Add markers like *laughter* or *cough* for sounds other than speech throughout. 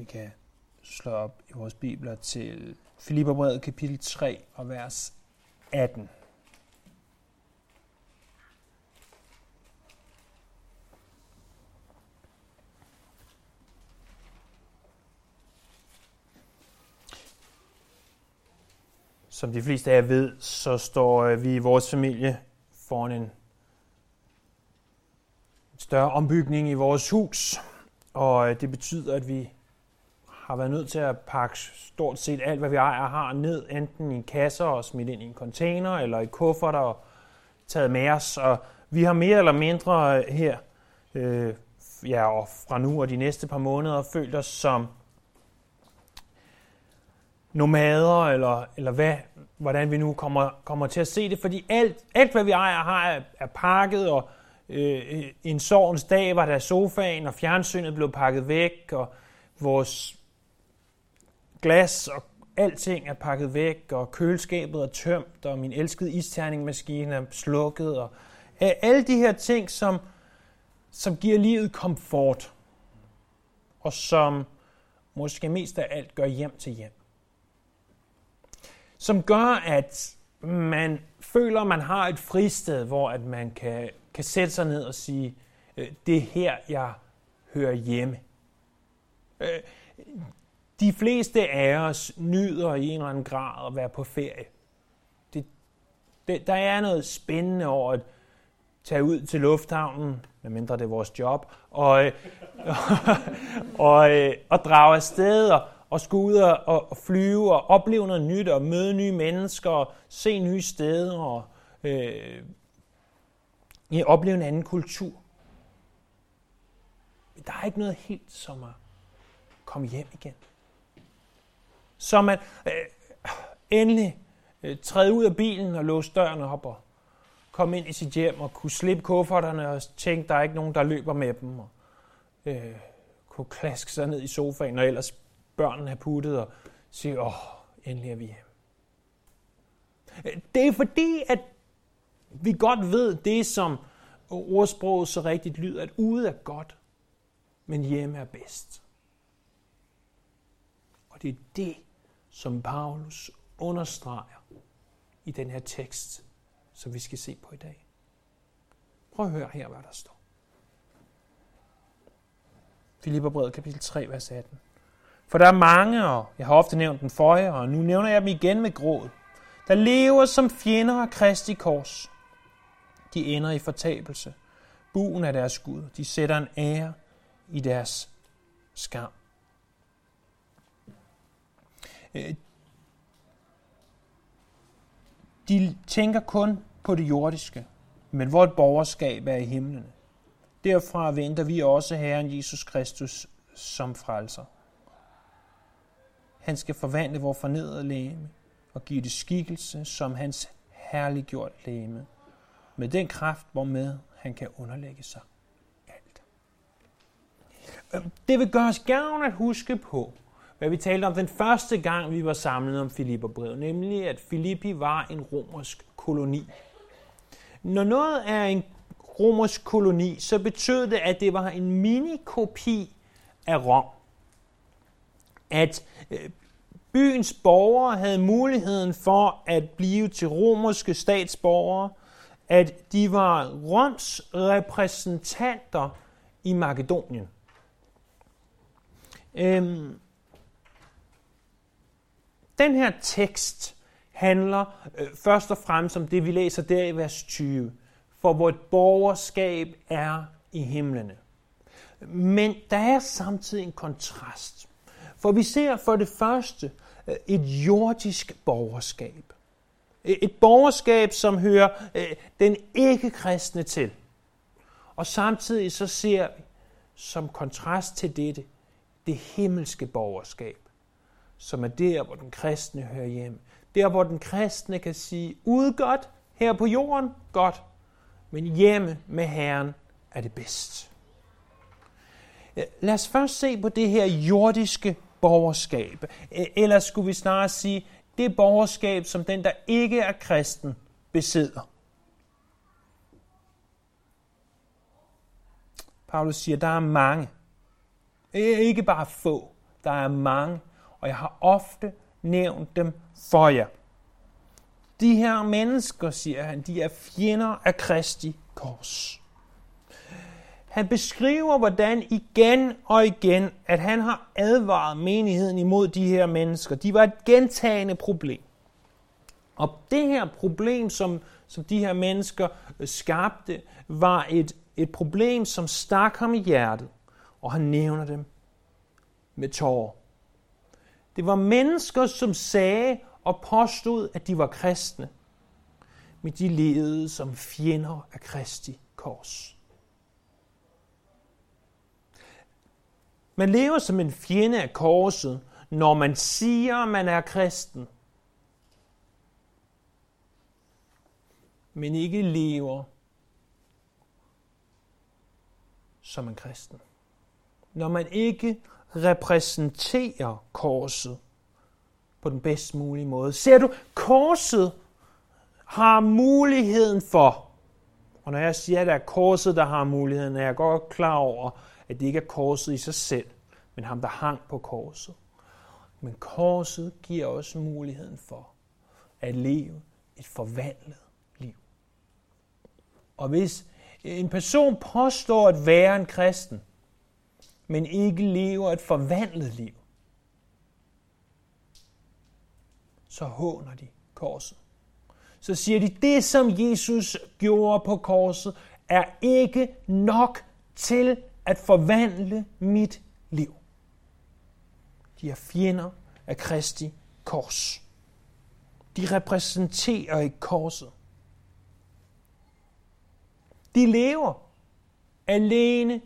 Vi kan slå op i vores bibler til Filipperbrevet kapitel 3 og vers 18. Som de fleste af jer ved, så står øh, vi i vores familie foran en større ombygning i vores hus, og øh, det betyder, at vi har været nødt til at pakke stort set alt, hvad vi ejer har, ned, enten i kasser og smidt ind i en container, eller i kufferter og taget med os. Og vi har mere eller mindre her, øh, ja, og fra nu og de næste par måneder, følt os som nomader, eller, eller hvad, hvordan vi nu kommer, kommer til at se det, fordi alt, alt hvad vi ejer har, er, er pakket, og øh, en sorgens dag var der sofaen, og fjernsynet blev pakket væk, og vores glas og alting er pakket væk, og køleskabet er tømt, og min elskede isterningmaskine er slukket, og øh, alle de her ting, som, som giver livet komfort, og som måske mest af alt gør hjem til hjem. Som gør, at man føler, at man har et fristed, hvor at man kan, kan sætte sig ned og sige, øh, det er her, jeg hører hjemme. Øh, de fleste af os nyder i en eller anden grad at være på ferie. Det, det, der er noget spændende over at tage ud til lufthavnen, medmindre det er vores job, og, og, *laughs* og, og drage afsted og, og skulle ud og, og flyve og opleve noget nyt og møde nye mennesker og se nye steder og øh, ja, opleve en anden kultur. Der er ikke noget helt som at komme hjem igen så man øh, endelig øh, træde ud af bilen og låse døren op og komme ind i sit hjem og kunne slippe kufferterne og tænke, der er ikke nogen, der løber med dem. Og, øh, kunne klaske sig ned i sofaen, og ellers børnene har puttet og sige, åh, endelig er vi hjemme. Øh, det er fordi, at vi godt ved det, som ordsproget så rigtigt lyder, at ude er godt, men hjemme er bedst. Og det er det, som Paulus understreger i den her tekst, som vi skal se på i dag. Prøv at høre her, hvad der står. Filipperbrevet kapitel 3, vers 18. For der er mange, og jeg har ofte nævnt den for jer, og nu nævner jeg dem igen med gråd, der lever som fjender af Kristi kors. De ender i fortabelse. Buen af deres Gud. De sætter en ære i deres skam. Øh, de tænker kun på det jordiske, men vort borgerskab er i himlen. Derfra venter vi også Herren Jesus Kristus som frelser. Han skal forvandle vores fornedrede læme og give det skikkelse som hans herliggjort læme, med den kraft, hvormed han kan underlægge sig alt. Øh, det vil gøre os gavn at huske på, hvad vi talte om den første gang, vi var samlet om Filipperbrevet, nemlig at Filippi var en romersk koloni. Når noget er en romersk koloni, så betød det, at det var en minikopi af Rom. At øh, byens borgere havde muligheden for at blive til romerske statsborgere, at de var Roms repræsentanter i Makedonien. Øhm, den her tekst handler øh, først og fremmest om det, vi læser der i vers 20. For vores borgerskab er i himlene. Men der er samtidig en kontrast. For vi ser for det første øh, et jordisk borgerskab. Et borgerskab, som hører øh, den ikke-kristne til. Og samtidig så ser vi som kontrast til dette det himmelske borgerskab som er der, hvor den kristne hører hjem. Der, hvor den kristne kan sige, ude godt, her på jorden, godt, men hjemme med Herren er det bedst. Lad os først se på det her jordiske borgerskab. E, Eller skulle vi snarere sige, det borgerskab, som den, der ikke er kristen, besidder. Paulus siger, der er mange. E, ikke bare få, Der er mange, og jeg har ofte nævnt dem for jer. De her mennesker, siger han, de er fjender af Kristi kors. Han beskriver, hvordan igen og igen, at han har advaret menigheden imod de her mennesker. De var et gentagende problem. Og det her problem, som, som de her mennesker øh, skabte, var et, et problem, som stak ham i hjertet. Og han nævner dem med tårer. Det var mennesker, som sagde og påstod, at de var kristne. Men de levede som fjender af Kristi kors. Man lever som en fjende af korset, når man siger, at man er kristen, men ikke lever som en kristen. Når man ikke repræsenterer korset på den bedst mulige måde. Ser du, korset har muligheden for, og når jeg siger, at det er korset, der har muligheden, er jeg godt klar over, at det ikke er korset i sig selv, men ham, der hang på korset. Men korset giver også muligheden for at leve et forvandlet liv. Og hvis en person påstår at være en kristen, men ikke lever et forvandlet liv, så håner de korset. Så siger de, det som Jesus gjorde på korset, er ikke nok til at forvandle mit liv. De er fjender af Kristi kors. De repræsenterer ikke korset. De lever alene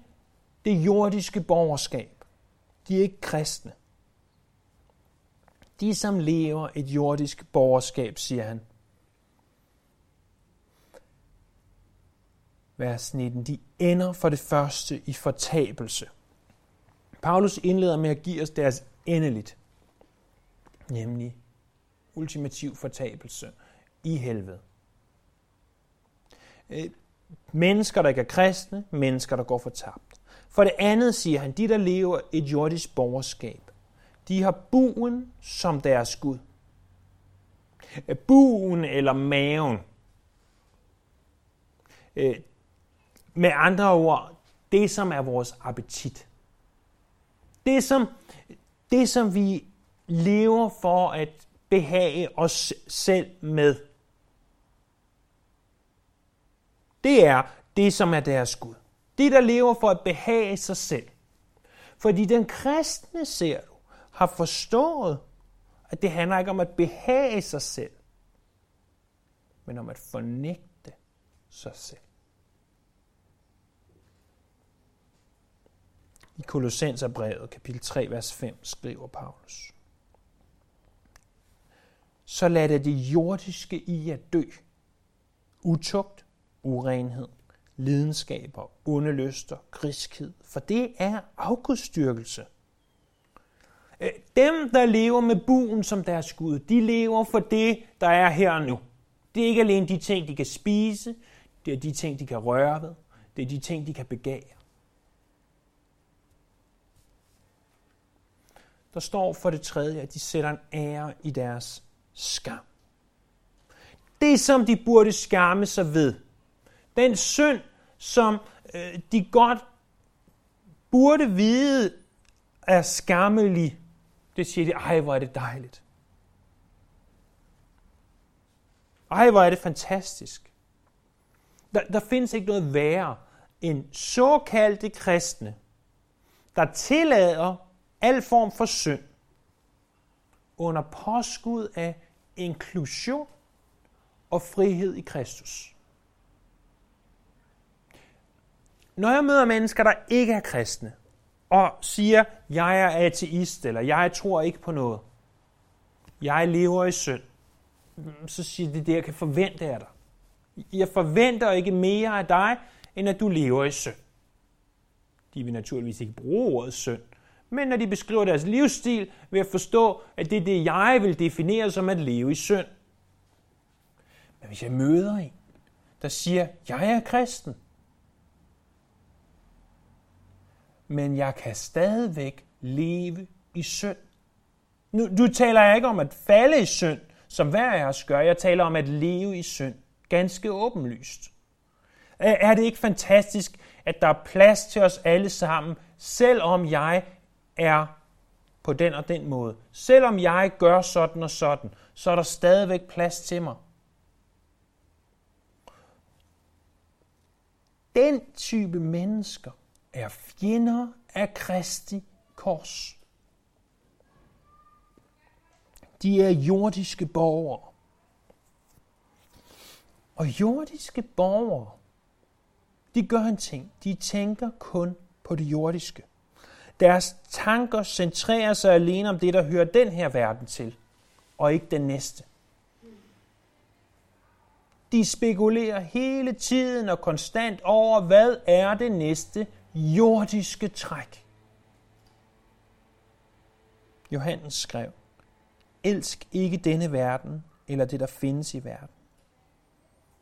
det jordiske borgerskab. De er ikke kristne. De, som lever et jordisk borgerskab, siger han, vers 19, de ender for det første i fortabelse. Paulus indleder med at give os deres endeligt, nemlig ultimativ fortabelse i helvede. Øh, mennesker, der ikke er kristne, mennesker, der går fortabt. For det andet siger han, de der lever et jordisk borgerskab, de har buen som deres Gud. Øh, buen eller maven, øh, med andre ord, det som er vores appetit. Det som, det som vi lever for at behage os selv med. Det er det, som er deres Gud. De, der lever for at behage sig selv. Fordi den kristne, ser du, har forstået, at det handler ikke om at behage sig selv, men om at fornægte sig selv. I Kolossenserbrevet, kapitel 3, vers 5, skriver Paulus. Så lad det, det jordiske i at dø. Utugt, urenhed, lidenskaber, onde lyster, griskhed, for det er afgudstyrkelse. Øh, dem, der lever med buen som deres Gud, de lever for det, der er her og nu. Det er ikke alene de ting, de kan spise, det er de ting, de kan røre ved, det er de ting, de kan begære. Der står for det tredje, at de sætter en ære i deres skam. Det, som de burde skamme sig ved. Den synd, som øh, de godt burde vide er skammelig. Det siger de, ej, hvor er det dejligt. Ej, hvor er det fantastisk. Der, der findes ikke noget værre end såkaldte kristne, der tillader al form for synd under påskud af inklusion og frihed i Kristus. Når jeg møder mennesker, der ikke er kristne, og siger, jeg er ateist, eller jeg tror ikke på noget, jeg lever i synd, mm, så siger de, det jeg kan forvente af dig. Jeg forventer ikke mere af dig, end at du lever i synd. De vil naturligvis ikke bruge ordet synd, men når de beskriver deres livsstil, vil jeg forstå, at det er det, jeg vil definere som at leve i synd. Men hvis jeg møder en, der siger, jeg er kristen, men jeg kan stadigvæk leve i synd. Nu, du taler jeg ikke om at falde i synd, som hver af os gør. Jeg taler om at leve i synd. Ganske åbenlyst. Er det ikke fantastisk, at der er plads til os alle sammen, selvom jeg er på den og den måde. Selvom jeg gør sådan og sådan, så er der stadigvæk plads til mig. Den type mennesker er fjender af Kristi kors. De er jordiske borgere. Og jordiske borgere, de gør en ting. De tænker kun på det jordiske. Deres tanker centrerer sig alene om det, der hører den her verden til, og ikke den næste. De spekulerer hele tiden og konstant over, hvad er det næste jordiske træk. Johannes skrev, Elsk ikke denne verden, eller det, der findes i verden.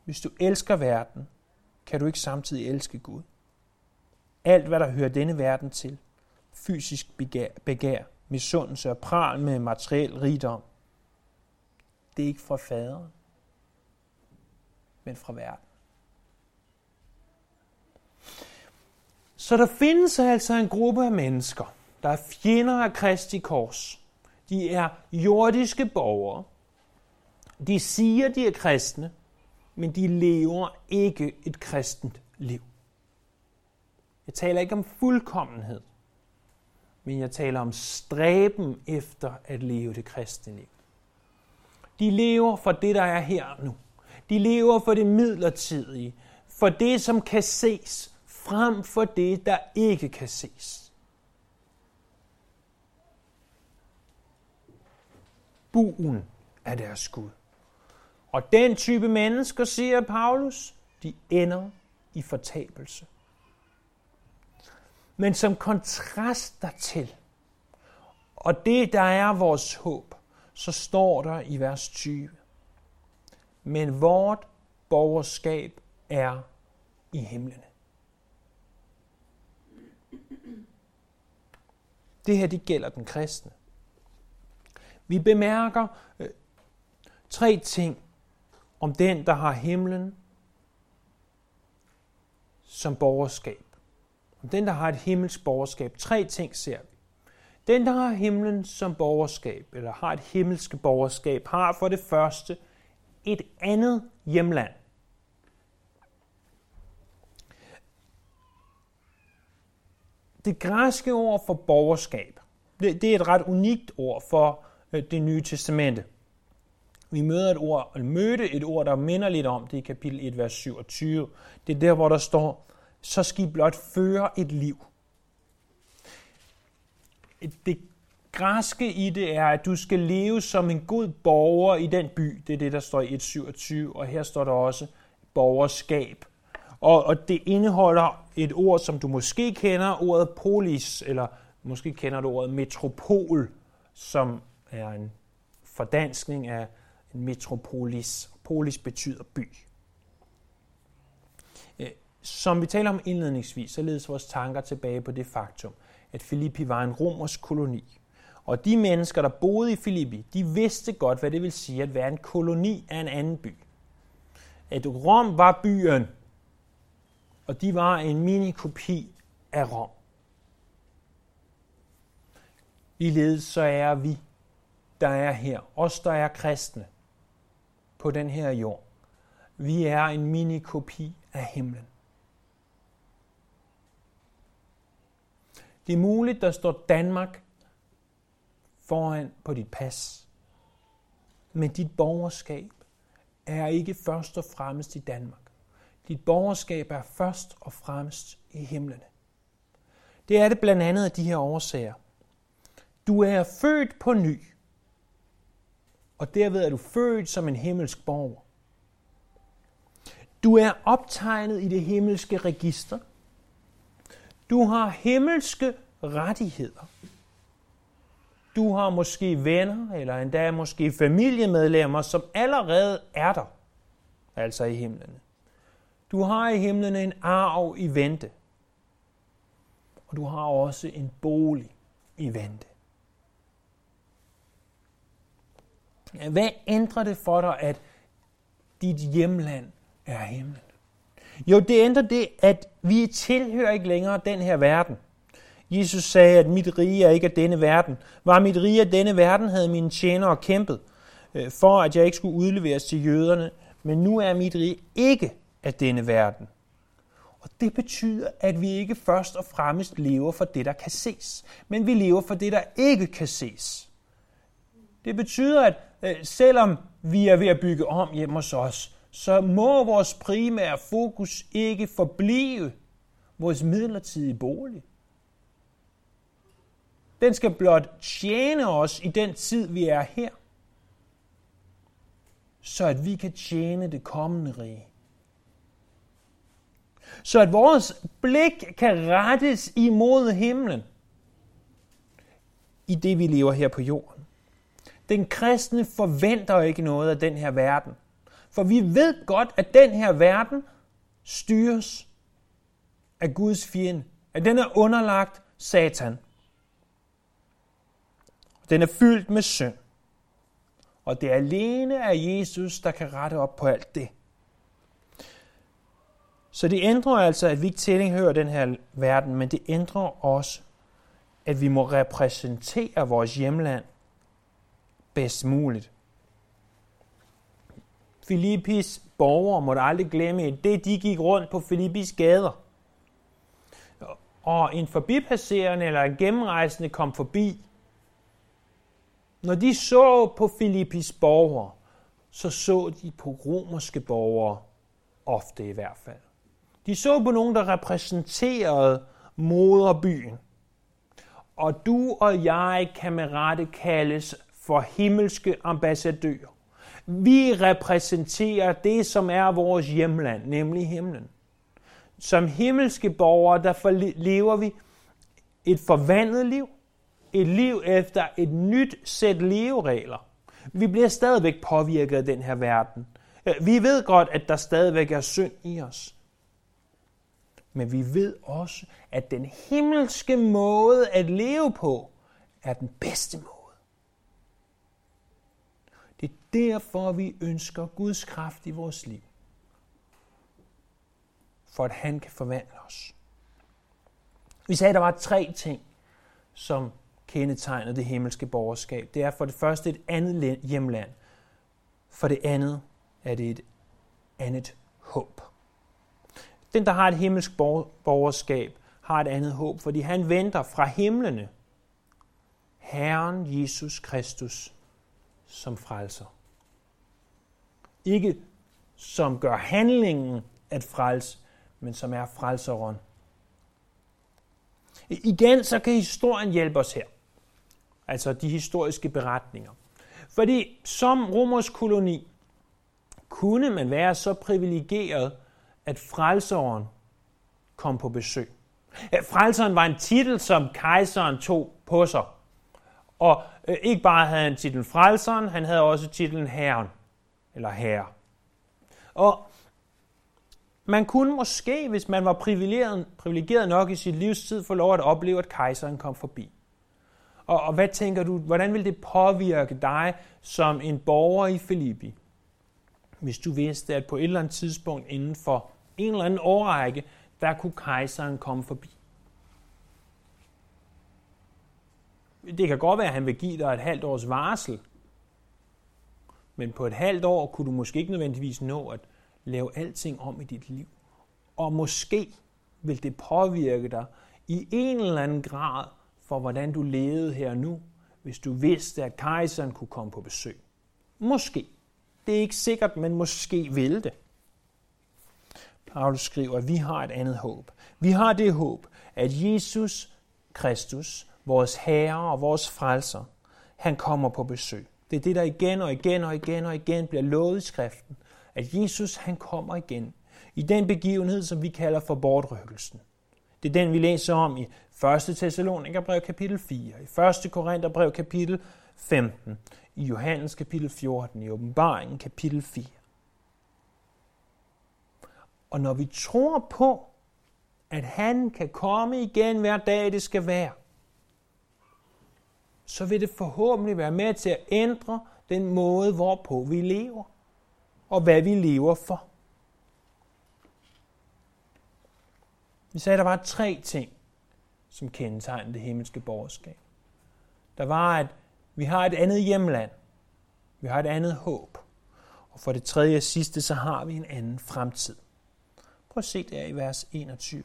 Hvis du elsker verden, kan du ikke samtidig elske Gud. Alt, hvad der hører denne verden til, fysisk begær, begær misundelse og pral med materiel rigdom, det er ikke fra faderen, men fra verden. Så der findes altså en gruppe af mennesker, der er fjender af Kristi kors. De er jordiske borgere. De siger, de er kristne, men de lever ikke et kristent liv. Jeg taler ikke om fuldkommenhed, men jeg taler om stræben efter at leve det kristne liv. De lever for det, der er her nu. De lever for det midlertidige, for det, som kan ses, frem for det, der ikke kan ses. Buen er deres Gud. Og den type mennesker, siger Paulus, de ender i fortabelse. Men som kontrast dertil, og det der er vores håb, så står der i vers 20. Men vort borgerskab er i himlene. Det her, det gælder den kristne. Vi bemærker øh, tre ting om den, der har himlen som borgerskab. Om den, der har et himmelsk borgerskab. Tre ting ser vi. Den, der har himlen som borgerskab, eller har et himmelske borgerskab, har for det første et andet hjemland. Det græske ord for borgerskab, det, det er et ret unikt ord for øh, det nye testamente. Vi møder et ord, eller mødte et ord, der minder lidt om det i kapitel 1, vers 27. Det er der, hvor der står, så skal I blot føre et liv. Det græske i det er, at du skal leve som en god borger i den by. Det er det, der står i 1.27, og her står der også borgerskab. Og, og det indeholder et ord, som du måske kender, ordet polis, eller måske kender du ordet metropol, som er en fordanskning af en metropolis. Polis betyder by. Øh, som vi taler om indledningsvis, så ledes vores tanker tilbage på det faktum, at Filippi var en romersk koloni. Og de mennesker, der boede i Filippi, de vidste godt, hvad det vil sige at være en koloni af en anden by. At Rom var byen, og de var en minikopi af Rom. Ligeledes så er vi, der er her, os der er kristne, på den her jord. Vi er en minikopi af himlen. Det er muligt, der står Danmark foran på dit pas. Men dit borgerskab er ikke først og fremmest i Danmark. Dit borgerskab er først og fremmest i himlene. Det er det blandt andet af de her årsager. Du er født på ny, og derved er du født som en himmelsk borger. Du er optegnet i det himmelske register. Du har himmelske rettigheder. Du har måske venner, eller endda måske familiemedlemmer, som allerede er der, altså i himlene. Du har i himlen en arv i vente. Og du har også en bolig i vente. Hvad ændrer det for dig, at dit hjemland er himlen? Jo, det ændrer det, at vi tilhører ikke længere den her verden. Jesus sagde, at mit rige er ikke af denne verden. Var mit rige af denne verden, havde mine tjenere kæmpet, øh, for at jeg ikke skulle udleveres til jøderne. Men nu er mit rige ikke af denne verden. Og det betyder, at vi ikke først og fremmest lever for det, der kan ses, men vi lever for det, der ikke kan ses. Det betyder, at øh, selvom vi er ved at bygge om hjemme hos os, så må vores primære fokus ikke forblive vores midlertidige bolig. Den skal blot tjene os i den tid, vi er her, så at vi kan tjene det kommende rige. Så at vores blik kan rettes imod himlen i det, vi lever her på jorden. Den kristne forventer ikke noget af den her verden. For vi ved godt, at den her verden styres af Guds fjende. At den er underlagt Satan. Den er fyldt med synd. Og det er alene af Jesus, der kan rette op på alt det. Så det ændrer altså, at vi ikke tilhører den her verden, men det ændrer også, at vi må repræsentere vores hjemland bedst muligt. Filippis borgere måtte aldrig glemme, at det de gik rundt på Filippis gader. Og en forbipasserende eller en gennemrejsende kom forbi. Når de så på Filippis borgere, så så de på romerske borgere, ofte i hvert fald. De så på nogen, der repræsenterede moderbyen. Og du og jeg kan med rette kaldes for himmelske ambassadører. Vi repræsenterer det, som er vores hjemland, nemlig himlen. Som himmelske borgere, der lever vi et forvandlet liv. Et liv efter et nyt sæt leveregler. Vi bliver stadigvæk påvirket af den her verden. Vi ved godt, at der stadigvæk er synd i os. Men vi ved også, at den himmelske måde at leve på er den bedste måde. Det er derfor, vi ønsker Guds kraft i vores liv. For at han kan forvandle os. Vi sagde, at der var tre ting, som kendetegner det himmelske borgerskab. Det er for det første et andet hjemland. For det andet er det et andet håb. Den, der har et himmelsk borgerskab, har et andet håb, fordi han venter fra himlene Herren Jesus Kristus som frelser. Ikke som gør handlingen at frelse, men som er frelseren. Igen så kan historien hjælpe os her. Altså de historiske beretninger. Fordi som romersk koloni kunne man være så privilegeret, frelseren kom på besøg. Frelseren var en titel, som kejseren tog på sig. Og øh, ikke bare havde han titlen frelseren, han havde også titlen herren, eller herre. Og man kunne måske, hvis man var privilegeret, privilegeret nok i sit livstid, få lov at opleve, at kejseren kom forbi. Og, og hvad tænker du, hvordan vil det påvirke dig som en borger i Filippi, hvis du vidste, at på et eller andet tidspunkt inden for en eller anden årrække, der kunne kejseren komme forbi. Det kan godt være, at han vil give dig et halvt års varsel, men på et halvt år kunne du måske ikke nødvendigvis nå at lave alting om i dit liv. Og måske vil det påvirke dig i en eller anden grad for, hvordan du levede her nu, hvis du vidste, at kejseren kunne komme på besøg. Måske. Det er ikke sikkert, men måske vil det. Paulus skriver, at vi har et andet håb. Vi har det håb, at Jesus Kristus, vores Herre og vores Frelser, han kommer på besøg. Det er det, der igen og igen og igen og igen bliver lovet i skriften, at Jesus han kommer igen i den begivenhed, som vi kalder for bortrykkelsen. Det er den, vi læser om i 1. Thessalonikerbrev kapitel 4, i 1. Korintherbrev kapitel 15, i Johannes kapitel 14, i åbenbaringen kapitel 4. Og når vi tror på, at han kan komme igen hver dag, det skal være, så vil det forhåbentlig være med til at ændre den måde, hvorpå vi lever, og hvad vi lever for. Vi sagde, at der var tre ting, som kendetegnede det himmelske borgerskab. Der var, at vi har et andet hjemland. Vi har et andet håb. Og for det tredje og sidste, så har vi en anden fremtid. Prøv at se der i vers 21.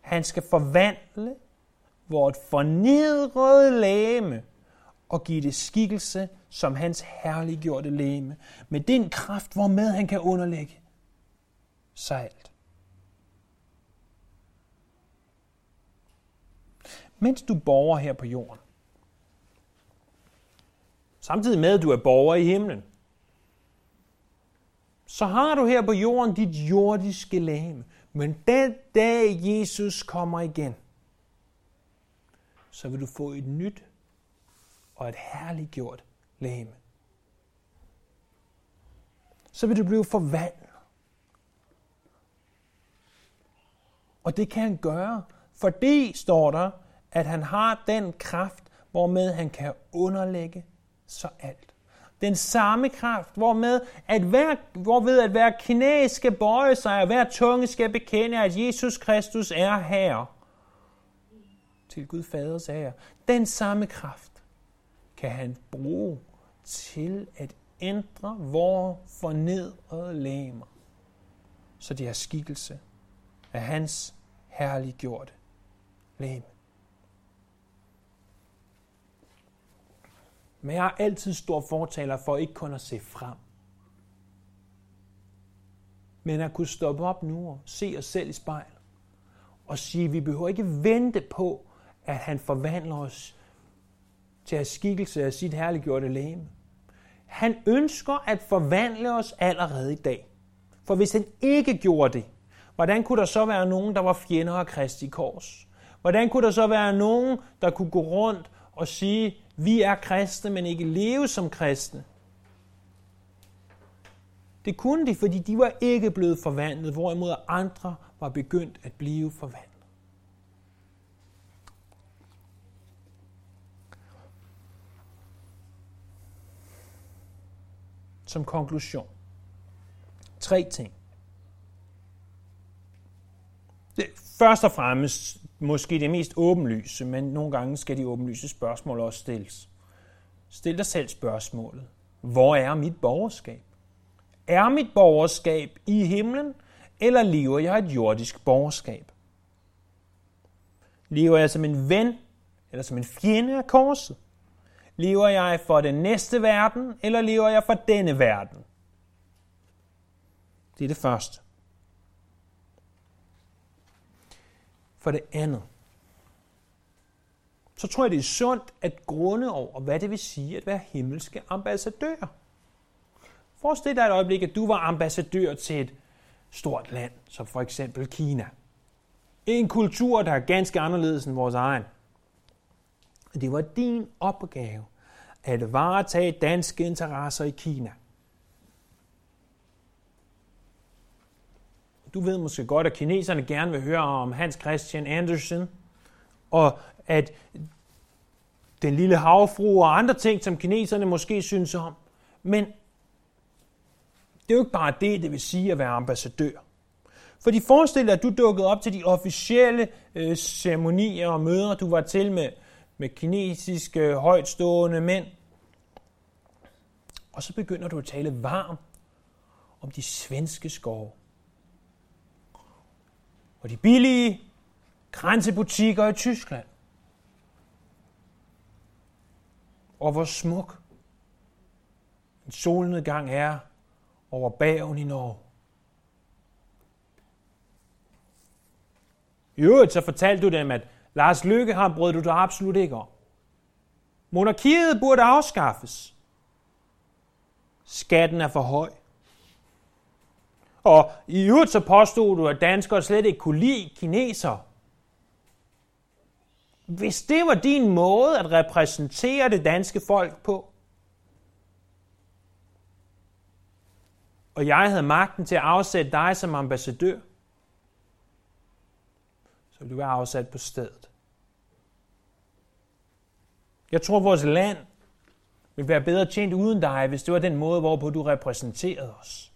Han skal forvandle vort fornedrede læme og give det skikkelse som hans herliggjorte læme, med den kraft, hvormed han kan underlægge sig alt. Mens du borger her på jorden, samtidig med at du er borger i himlen, så har du her på jorden dit jordiske læme. Men den dag Jesus kommer igen, så vil du få et nyt og et herliggjort læme. Så vil du blive forvandlet. Og det kan han gøre, fordi, står der, at han har den kraft, hvormed han kan underlægge så alt. Den samme kraft, hvormed at hver, hvorved at hver knæ skal bøje sig, og hver tunge skal bekende, at Jesus Kristus er her. Til Gud Faders ære. Den samme kraft kan han bruge til at ændre vores fornedrede læmer, så de har skikkelse af hans herliggjorte læme. Men jeg har altid stor fortaler for ikke kun at se frem, men at kunne stoppe op nu og se os selv i spejl og sige, at vi behøver ikke vente på, at han forvandler os til at skikkelse af sit herliggjorte læme. Han ønsker at forvandle os allerede i dag. For hvis han ikke gjorde det, hvordan kunne der så være nogen, der var fjender af Kristi kors? Hvordan kunne der så være nogen, der kunne gå rundt og sige, vi er kristne, men ikke leve som kristne? Det kunne de, fordi de var ikke blevet forvandlet, hvorimod andre var begyndt at blive forvandlet. som konklusion. Tre ting. Det, først og fremmest måske det mest åbenlyse, men nogle gange skal de åbenlyse spørgsmål også stilles. Stil dig selv spørgsmålet. Hvor er mit borgerskab? Er mit borgerskab i himlen, eller lever jeg et jordisk borgerskab? Lever jeg som en ven, eller som en fjende af korset? Lever jeg for den næste verden, eller lever jeg for denne verden? Det er det første. For det andet, så tror jeg, det er sundt at grunde over, hvad det vil sige at være himmelske ambassadør. Forestil dig et øjeblik, at du var ambassadør til et stort land, som for eksempel Kina. En kultur, der er ganske anderledes end vores egen. Det var din opgave at varetage danske interesser i Kina. Du ved måske godt, at kineserne gerne vil høre om Hans Christian Andersen, og at den lille havfru og andre ting, som kineserne måske synes om. Men det er jo ikke bare det, det vil sige at være ambassadør. For de forestiller at du dukkede op til de officielle øh, ceremonier og møder, du var til med med kinesiske højtstående mænd. Og så begynder du at tale varmt om de svenske skove. Og de billige grænsebutikker i Tyskland. Og hvor smuk en solnedgang er over bagen i Norge. I øvrigt så fortalte du dem, at Lars Lykke har brød du dig absolut ikke om. Monarkiet burde afskaffes. Skatten er for høj. Og i øvrigt så påstod du, at danskere slet ikke kunne lide kineser. Hvis det var din måde at repræsentere det danske folk på, og jeg havde magten til at afsætte dig som ambassadør, så ville du være afsat på stedet. Jeg tror, vores land ville være bedre tjent uden dig, hvis det var den måde, hvorpå du repræsenterede os.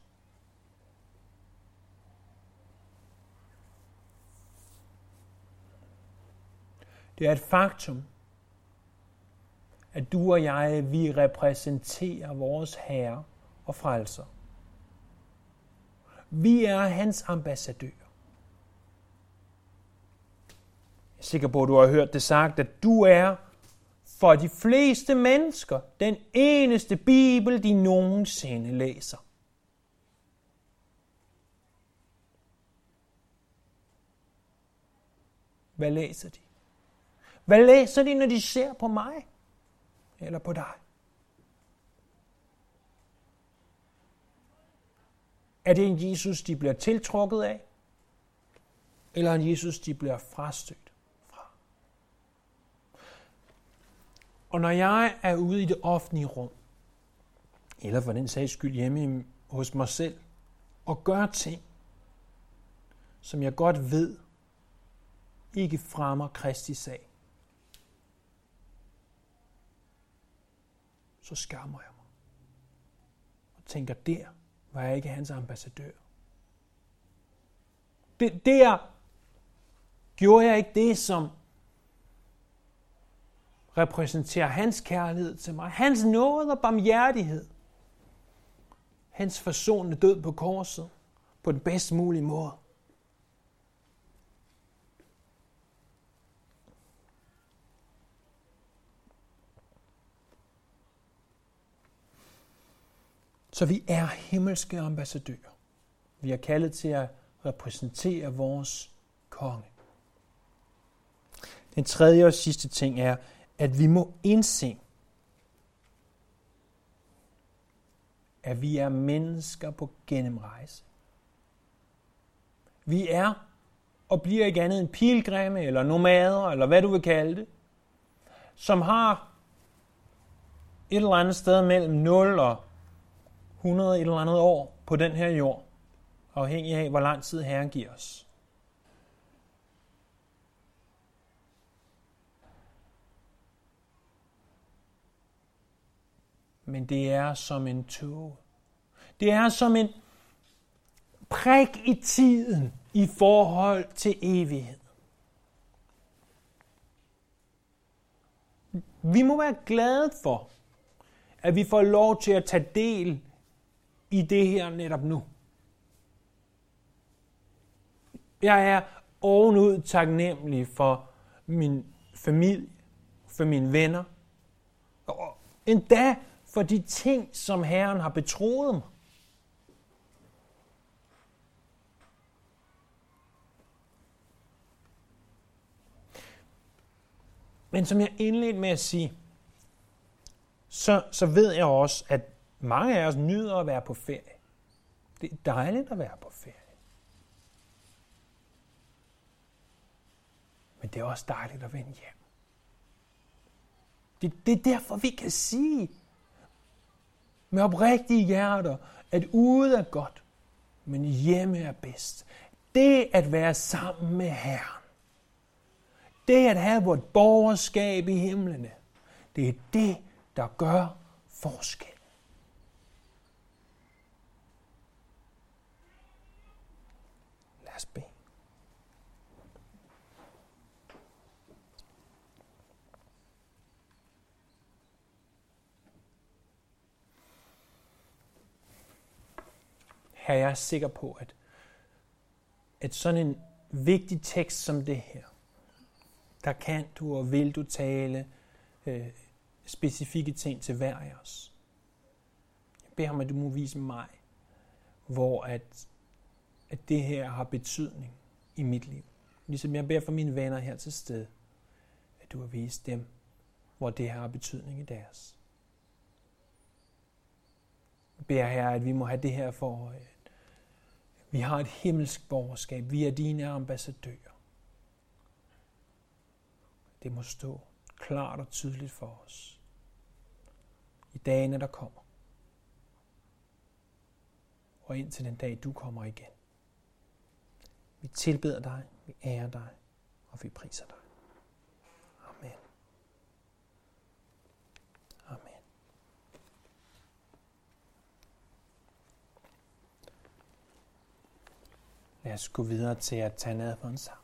Det er et faktum, at du og jeg, vi repræsenterer vores Herre og frelser. Vi er hans ambassadør. Jeg er sikker på, at du har hørt det sagt, at du er for de fleste mennesker den eneste Bibel, de nogensinde læser. Hvad læser de? Hvad læser de, når de ser på mig? Eller på dig? Er det en Jesus, de bliver tiltrukket af? Eller en Jesus, de bliver frastødt fra? Og når jeg er ude i det offentlige rum, eller for den sags skyld hjemme hos mig selv, og gør ting, som jeg godt ved ikke fremmer Kristi sag, så skammer jeg mig. Og tænker, der var jeg ikke hans ambassadør. Det, der gjorde jeg ikke det, som repræsenterer hans kærlighed til mig. Hans nåde og barmhjertighed. Hans forsonende død på korset på den bedst mulige måde. Så vi er himmelske ambassadører. Vi er kaldet til at repræsentere vores konge. Den tredje og sidste ting er, at vi må indse, at vi er mennesker på gennemrejse. Vi er og bliver ikke andet end pilgrimme eller nomader, eller hvad du vil kalde det, som har et eller andet sted mellem 0 og 100 eller andet år på den her jord, afhængig af, hvor lang tid Herren giver os. Men det er som en tog. Det er som en prik i tiden i forhold til evighed. Vi må være glade for, at vi får lov til at tage del i det her netop nu. Jeg er ovenud taknemmelig for min familie, for mine venner, og endda for de ting, som Herren har betroet mig. Men som jeg indledte med at sige, så, så ved jeg også, at mange af os nyder at være på ferie. Det er dejligt at være på ferie. Men det er også dejligt at vende hjem. Det, det er derfor, vi kan sige med oprigtige hjerter, at ude er godt, men hjemme er bedst. Det at være sammen med Herren, det at have vort borgerskab i himlene, det er det, der gør forskel. Os bede. Her jeg er sikker på, at, at sådan en vigtig tekst som det her, der kan du og vil du tale øh, specifikke ting til hver af os. Jeg beder om, at du må vise mig, hvor at at det her har betydning i mit liv. Ligesom jeg beder for mine venner her til stede, at du har vist dem, hvor det her har betydning i deres. Jeg beder her, at vi må have det her for at Vi har et himmelsk borgerskab. Vi er dine ambassadører. Det må stå klart og tydeligt for os i dagene, der kommer. Og indtil den dag, du kommer igen. Vi tilbeder dig, vi ærer dig, og vi priser dig. Amen. Amen. Lad os gå videre til at tage nadveren sammen.